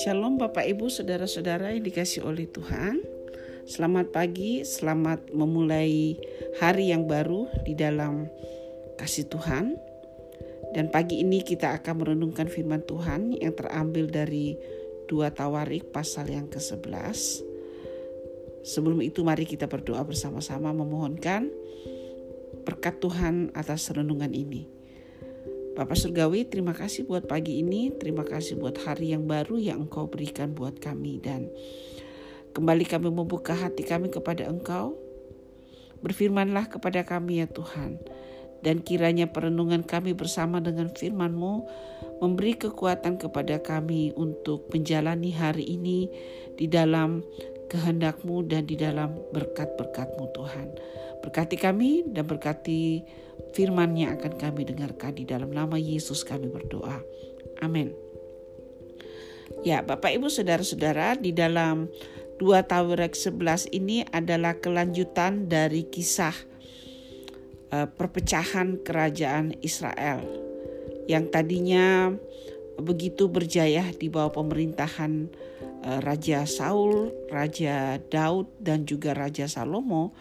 Shalom Bapak Ibu Saudara-saudara yang dikasih oleh Tuhan. Selamat pagi, selamat memulai hari yang baru di dalam kasih Tuhan. Dan pagi ini kita akan merenungkan firman Tuhan yang terambil dari dua Tawarik pasal yang ke-11 Sebelum itu mari kita berdoa bersama-sama memohonkan berkat Tuhan atas renungan ini Bapak Surgawi, terima kasih buat pagi ini, terima kasih buat hari yang baru yang Engkau berikan buat kami. Dan kembali kami membuka hati kami kepada Engkau. Berfirmanlah kepada kami ya Tuhan, dan kiranya perenungan kami bersama dengan firman-Mu memberi kekuatan kepada kami untuk menjalani hari ini di dalam kehendak-Mu dan di dalam berkat-berkat-Mu Tuhan. Berkati kami dan berkati firman yang akan kami dengarkan di dalam nama Yesus kami berdoa. Amin. Ya, Bapak Ibu Saudara-saudara, di dalam 2 Tawarik 11 ini adalah kelanjutan dari kisah uh, perpecahan kerajaan Israel yang tadinya begitu berjaya di bawah pemerintahan Raja Saul, Raja Daud dan juga Raja Salomo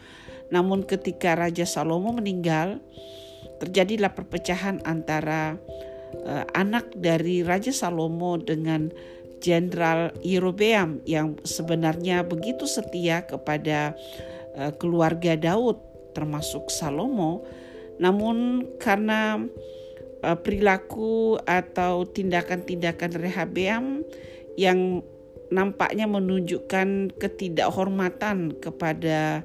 namun ketika Raja Salomo meninggal, terjadilah perpecahan antara uh, anak dari Raja Salomo dengan Jenderal Yerobeam yang sebenarnya begitu setia kepada uh, keluarga Daud termasuk Salomo. Namun karena uh, perilaku atau tindakan-tindakan Rehabeam yang nampaknya menunjukkan ketidakhormatan kepada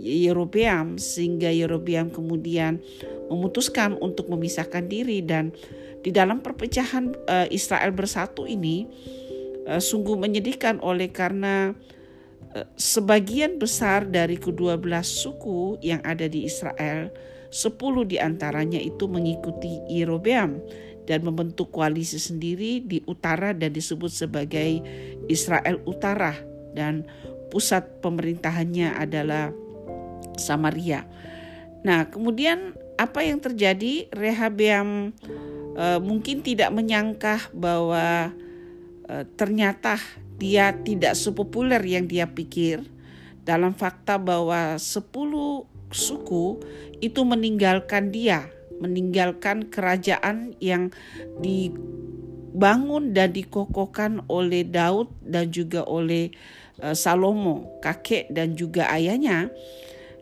Yerobeam sehingga Yerobeam kemudian memutuskan untuk memisahkan diri. Dan di dalam perpecahan uh, Israel bersatu ini uh, sungguh menyedihkan oleh karena uh, sebagian besar dari kedua belas suku yang ada di Israel sepuluh di antaranya itu mengikuti Yerobeam dan membentuk koalisi sendiri di utara dan disebut sebagai Israel Utara dan pusat pemerintahannya adalah Samaria. Nah, kemudian apa yang terjadi? Rehabeam e, mungkin tidak menyangka bahwa e, ternyata dia tidak sepopuler yang dia pikir dalam fakta bahwa 10 suku itu meninggalkan dia, meninggalkan kerajaan yang dibangun dan dikokohkan oleh Daud dan juga oleh e, Salomo, kakek dan juga ayahnya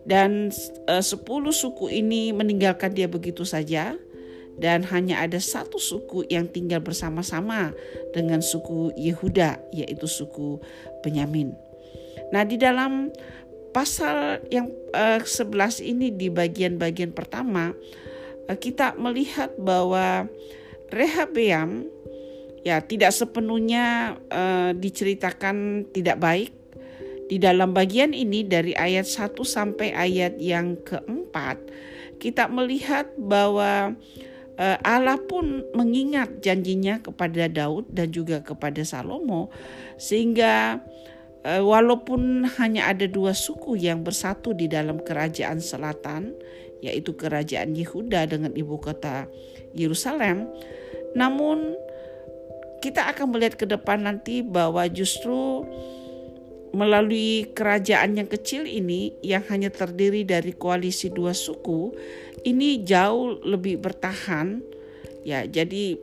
dan eh, sepuluh suku ini meninggalkan dia begitu saja dan hanya ada satu suku yang tinggal bersama-sama dengan suku Yehuda yaitu suku Benyamin. Nah, di dalam pasal yang eh, 11 ini di bagian-bagian pertama kita melihat bahwa Rehabeam ya tidak sepenuhnya uh, diceritakan tidak baik. Di dalam bagian ini dari ayat 1 sampai ayat yang keempat, kita melihat bahwa eh, Allah pun mengingat janjinya kepada Daud dan juga kepada Salomo sehingga eh, walaupun hanya ada dua suku yang bersatu di dalam kerajaan selatan yaitu kerajaan Yehuda dengan ibu kota Yerusalem. Namun kita akan melihat ke depan nanti bahwa justru melalui kerajaan yang kecil ini yang hanya terdiri dari koalisi dua suku ini jauh lebih bertahan. Ya jadi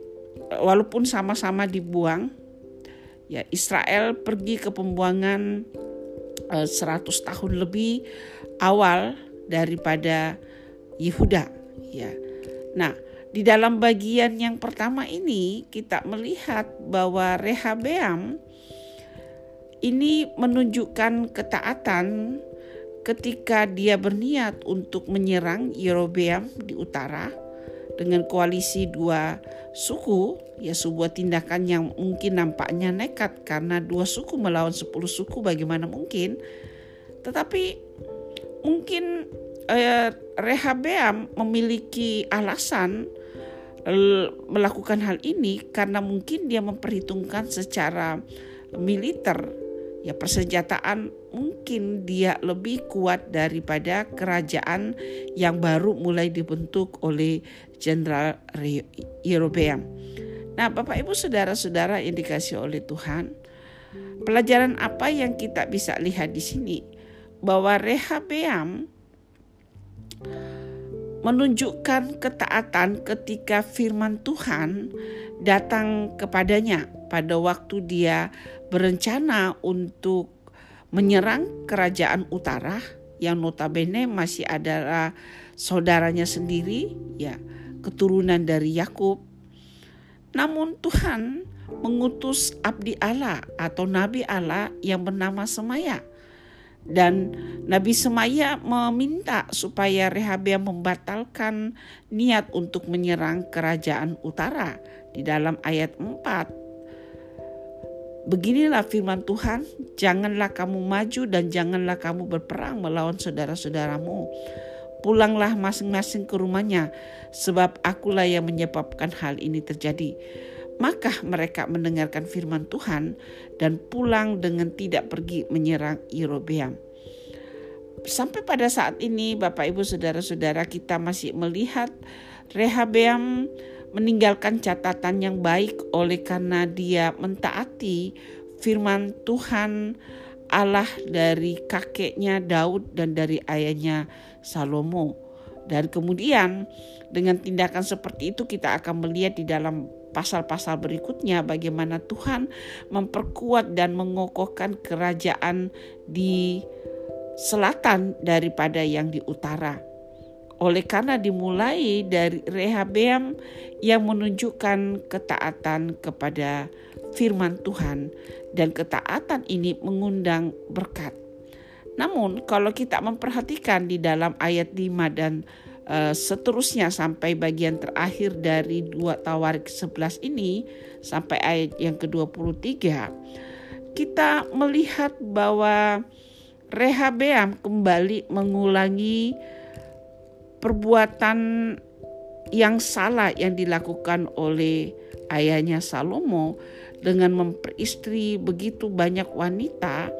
walaupun sama-sama dibuang ya Israel pergi ke pembuangan eh, 100 tahun lebih awal daripada Yehuda ya nah di dalam bagian yang pertama ini kita melihat bahwa Rehabeam ini menunjukkan ketaatan ketika dia berniat untuk menyerang Yerobeam di utara dengan koalisi dua suku, ya sebuah tindakan yang mungkin nampaknya nekat karena dua suku melawan sepuluh suku bagaimana mungkin. Tetapi mungkin eh, Rehabeam memiliki alasan melakukan hal ini karena mungkin dia memperhitungkan secara militer ya persenjataan mungkin dia lebih kuat daripada kerajaan yang baru mulai dibentuk oleh Jenderal Yerobeam. Nah, Bapak Ibu saudara-saudara yang dikasih oleh Tuhan, pelajaran apa yang kita bisa lihat di sini? Bahwa Rehabeam menunjukkan ketaatan ketika firman Tuhan datang kepadanya pada waktu dia berencana untuk menyerang kerajaan utara yang notabene masih adalah saudaranya sendiri ya keturunan dari Yakub. Namun Tuhan mengutus abdi Allah atau nabi Allah yang bernama Semaya dan Nabi Semaya meminta supaya Rehabeam membatalkan niat untuk menyerang kerajaan utara di dalam ayat 4 Beginilah firman Tuhan, janganlah kamu maju dan janganlah kamu berperang melawan saudara-saudaramu. Pulanglah masing-masing ke rumahnya, sebab akulah yang menyebabkan hal ini terjadi. Maka mereka mendengarkan firman Tuhan dan pulang dengan tidak pergi menyerang Yerobeam. Sampai pada saat ini Bapak Ibu Saudara-saudara kita masih melihat Rehabeam meninggalkan catatan yang baik oleh karena dia mentaati firman Tuhan Allah dari kakeknya Daud dan dari ayahnya Salomo. Dan kemudian dengan tindakan seperti itu kita akan melihat di dalam pasal-pasal berikutnya bagaimana Tuhan memperkuat dan mengokohkan kerajaan di selatan daripada yang di utara. Oleh karena dimulai dari Rehabeam yang menunjukkan ketaatan kepada firman Tuhan dan ketaatan ini mengundang berkat. Namun kalau kita memperhatikan di dalam ayat 5 dan uh, seterusnya sampai bagian terakhir dari dua Tawarik 11 ini sampai ayat yang ke-23 kita melihat bahwa Rehabeam kembali mengulangi perbuatan yang salah yang dilakukan oleh ayahnya Salomo dengan memperistri begitu banyak wanita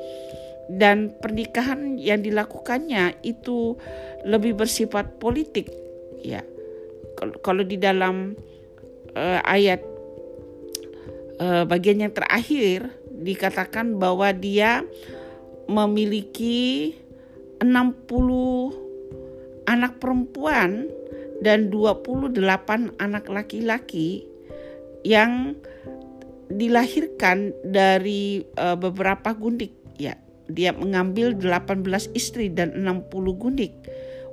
dan pernikahan yang dilakukannya itu lebih bersifat politik ya. Kalau di dalam uh, ayat uh, bagian yang terakhir dikatakan bahwa dia memiliki 60 anak perempuan dan 28 anak laki-laki yang dilahirkan dari uh, beberapa gundik dia mengambil 18 istri dan 60 gundik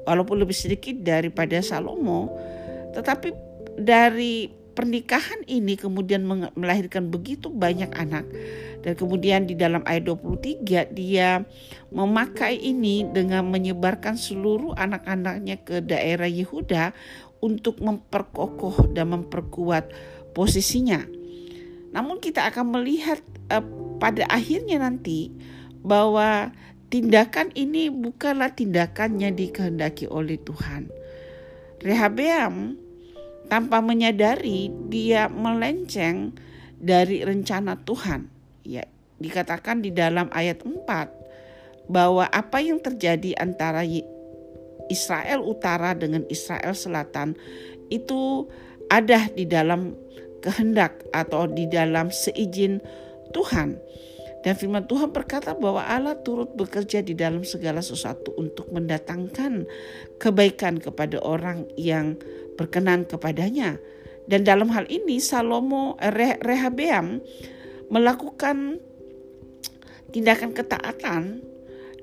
walaupun lebih sedikit daripada Salomo tetapi dari pernikahan ini kemudian melahirkan begitu banyak anak dan kemudian di dalam ayat 23 dia memakai ini dengan menyebarkan seluruh anak-anaknya ke daerah Yehuda untuk memperkokoh dan memperkuat posisinya. Namun kita akan melihat uh, pada akhirnya nanti bahwa tindakan ini bukanlah tindakan yang dikehendaki oleh Tuhan. Rehabeam tanpa menyadari dia melenceng dari rencana Tuhan ya dikatakan di dalam ayat 4 bahwa apa yang terjadi antara Israel Utara dengan Israel Selatan itu ada di dalam kehendak atau di dalam seizin Tuhan. Dan firman Tuhan berkata bahwa Allah turut bekerja di dalam segala sesuatu untuk mendatangkan kebaikan kepada orang yang berkenan kepadanya. Dan dalam hal ini Salomo Rehabeam melakukan tindakan ketaatan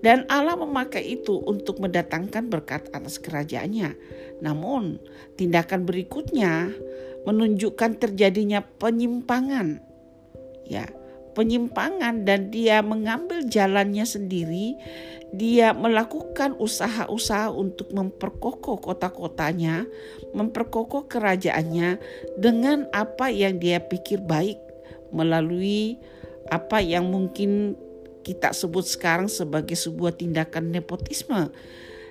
dan Allah memakai itu untuk mendatangkan berkat atas kerajaannya. Namun, tindakan berikutnya menunjukkan terjadinya penyimpangan. Ya, penyimpangan dan dia mengambil jalannya sendiri. Dia melakukan usaha-usaha untuk memperkokoh kota-kotanya, memperkokoh kerajaannya dengan apa yang dia pikir baik melalui apa yang mungkin kita sebut sekarang sebagai sebuah tindakan nepotisme.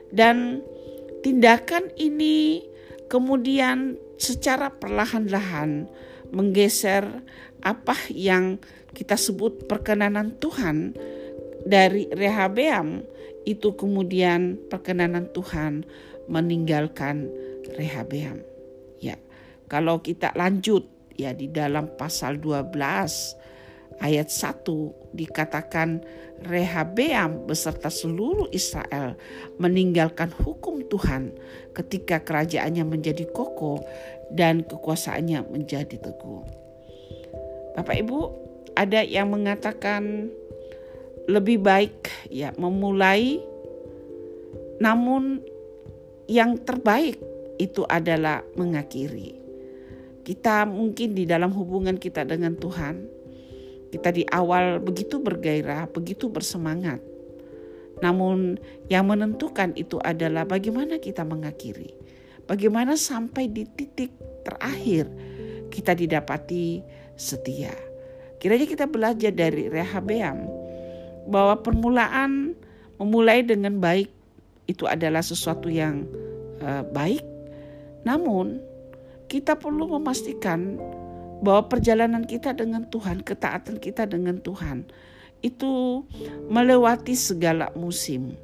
Dan tindakan ini kemudian secara perlahan-lahan menggeser apa yang kita sebut perkenanan Tuhan dari Rehabeam itu kemudian perkenanan Tuhan meninggalkan Rehabeam. Ya, kalau kita lanjut ya di dalam pasal 12 ayat 1 dikatakan Rehabeam beserta seluruh Israel meninggalkan hukum Tuhan ketika kerajaannya menjadi kokoh dan kekuasaannya menjadi teguh. Bapak Ibu, ada yang mengatakan lebih baik ya memulai namun yang terbaik itu adalah mengakhiri. Kita mungkin di dalam hubungan kita dengan Tuhan, kita di awal begitu bergairah, begitu bersemangat. Namun yang menentukan itu adalah bagaimana kita mengakhiri. Bagaimana sampai di titik terakhir kita didapati setia. Kiranya kita belajar dari Rehabeam bahwa permulaan memulai dengan baik itu adalah sesuatu yang uh, baik. Namun kita perlu memastikan bahwa perjalanan kita dengan Tuhan, ketaatan kita dengan Tuhan itu melewati segala musim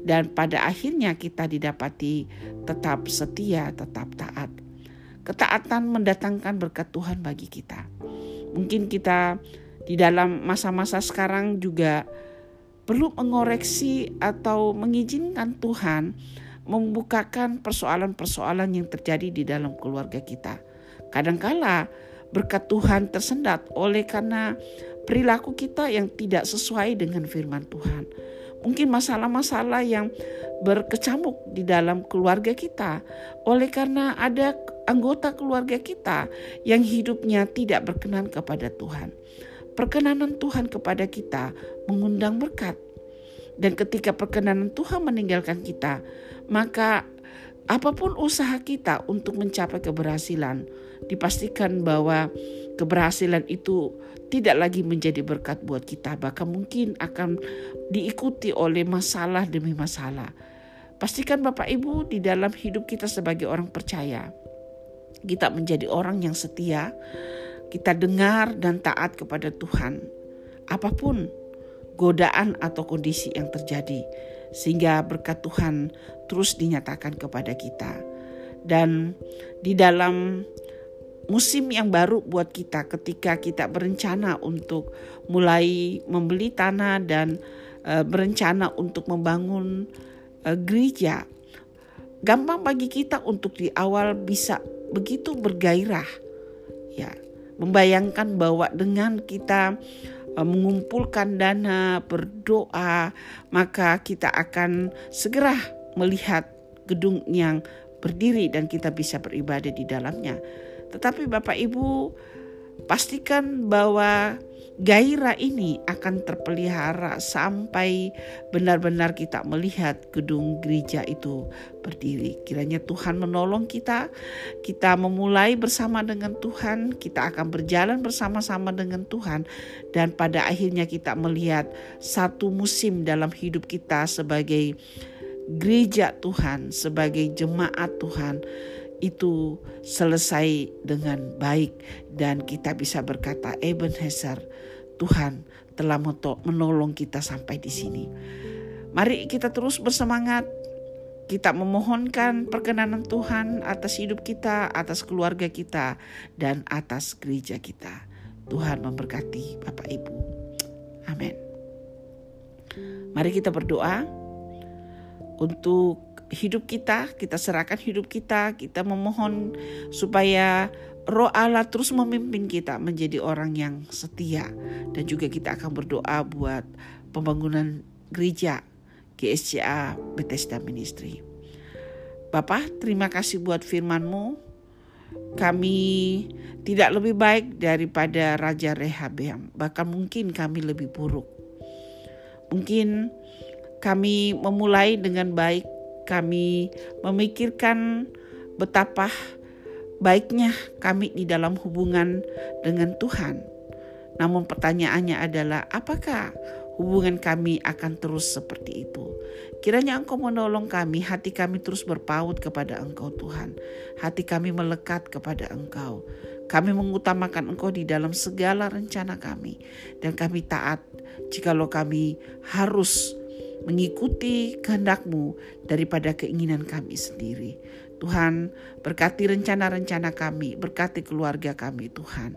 dan pada akhirnya kita didapati tetap setia, tetap taat. Ketaatan mendatangkan berkat Tuhan bagi kita. Mungkin kita di dalam masa-masa sekarang juga perlu mengoreksi atau mengizinkan Tuhan membukakan persoalan-persoalan yang terjadi di dalam keluarga kita. Kadangkala berkat Tuhan tersendat oleh karena perilaku kita yang tidak sesuai dengan firman Tuhan. Mungkin masalah-masalah yang berkecamuk di dalam keluarga kita oleh karena ada anggota keluarga kita yang hidupnya tidak berkenan kepada Tuhan perkenanan Tuhan kepada kita mengundang berkat. Dan ketika perkenanan Tuhan meninggalkan kita, maka apa pun usaha kita untuk mencapai keberhasilan, dipastikan bahwa keberhasilan itu tidak lagi menjadi berkat buat kita, bahkan mungkin akan diikuti oleh masalah demi masalah. Pastikan Bapak Ibu di dalam hidup kita sebagai orang percaya, kita menjadi orang yang setia, kita dengar dan taat kepada Tuhan, apa pun godaan atau kondisi yang terjadi, sehingga berkat Tuhan terus dinyatakan kepada kita. Dan di dalam musim yang baru buat kita, ketika kita berencana untuk mulai membeli tanah dan e, berencana untuk membangun e, gereja, gampang bagi kita untuk di awal bisa begitu bergairah, ya membayangkan bahwa dengan kita uh, mengumpulkan dana, berdoa, maka kita akan segera melihat gedung yang berdiri dan kita bisa beribadah di dalamnya. Tetapi Bapak Ibu pastikan bahwa gairah ini akan terpelihara sampai benar-benar kita melihat gedung gereja itu berdiri. Kiranya Tuhan menolong kita, kita memulai bersama dengan Tuhan, kita akan berjalan bersama-sama dengan Tuhan, dan pada akhirnya kita melihat satu musim dalam hidup kita sebagai gereja Tuhan, sebagai jemaat Tuhan itu selesai dengan baik dan kita bisa berkata Ebenezer Tuhan telah menolong kita sampai di sini. Mari kita terus bersemangat kita memohonkan perkenanan Tuhan atas hidup kita, atas keluarga kita, dan atas gereja kita. Tuhan memberkati Bapak Ibu. Amin. Mari kita berdoa untuk hidup kita, kita serahkan hidup kita, kita memohon supaya roh Allah terus memimpin kita menjadi orang yang setia. Dan juga kita akan berdoa buat pembangunan gereja GSCA Bethesda Ministry. Bapak, terima kasih buat firman-Mu. Kami tidak lebih baik daripada Raja Rehabeam, bahkan mungkin kami lebih buruk. Mungkin kami memulai dengan baik, kami memikirkan betapa baiknya kami di dalam hubungan dengan Tuhan. Namun pertanyaannya adalah apakah hubungan kami akan terus seperti itu. Kiranya Engkau menolong kami, hati kami terus berpaut kepada Engkau Tuhan. Hati kami melekat kepada Engkau. Kami mengutamakan Engkau di dalam segala rencana kami. Dan kami taat jikalau kami harus mengikuti kehendak-Mu daripada keinginan kami sendiri. Tuhan, berkati rencana-rencana kami, berkati keluarga kami, Tuhan.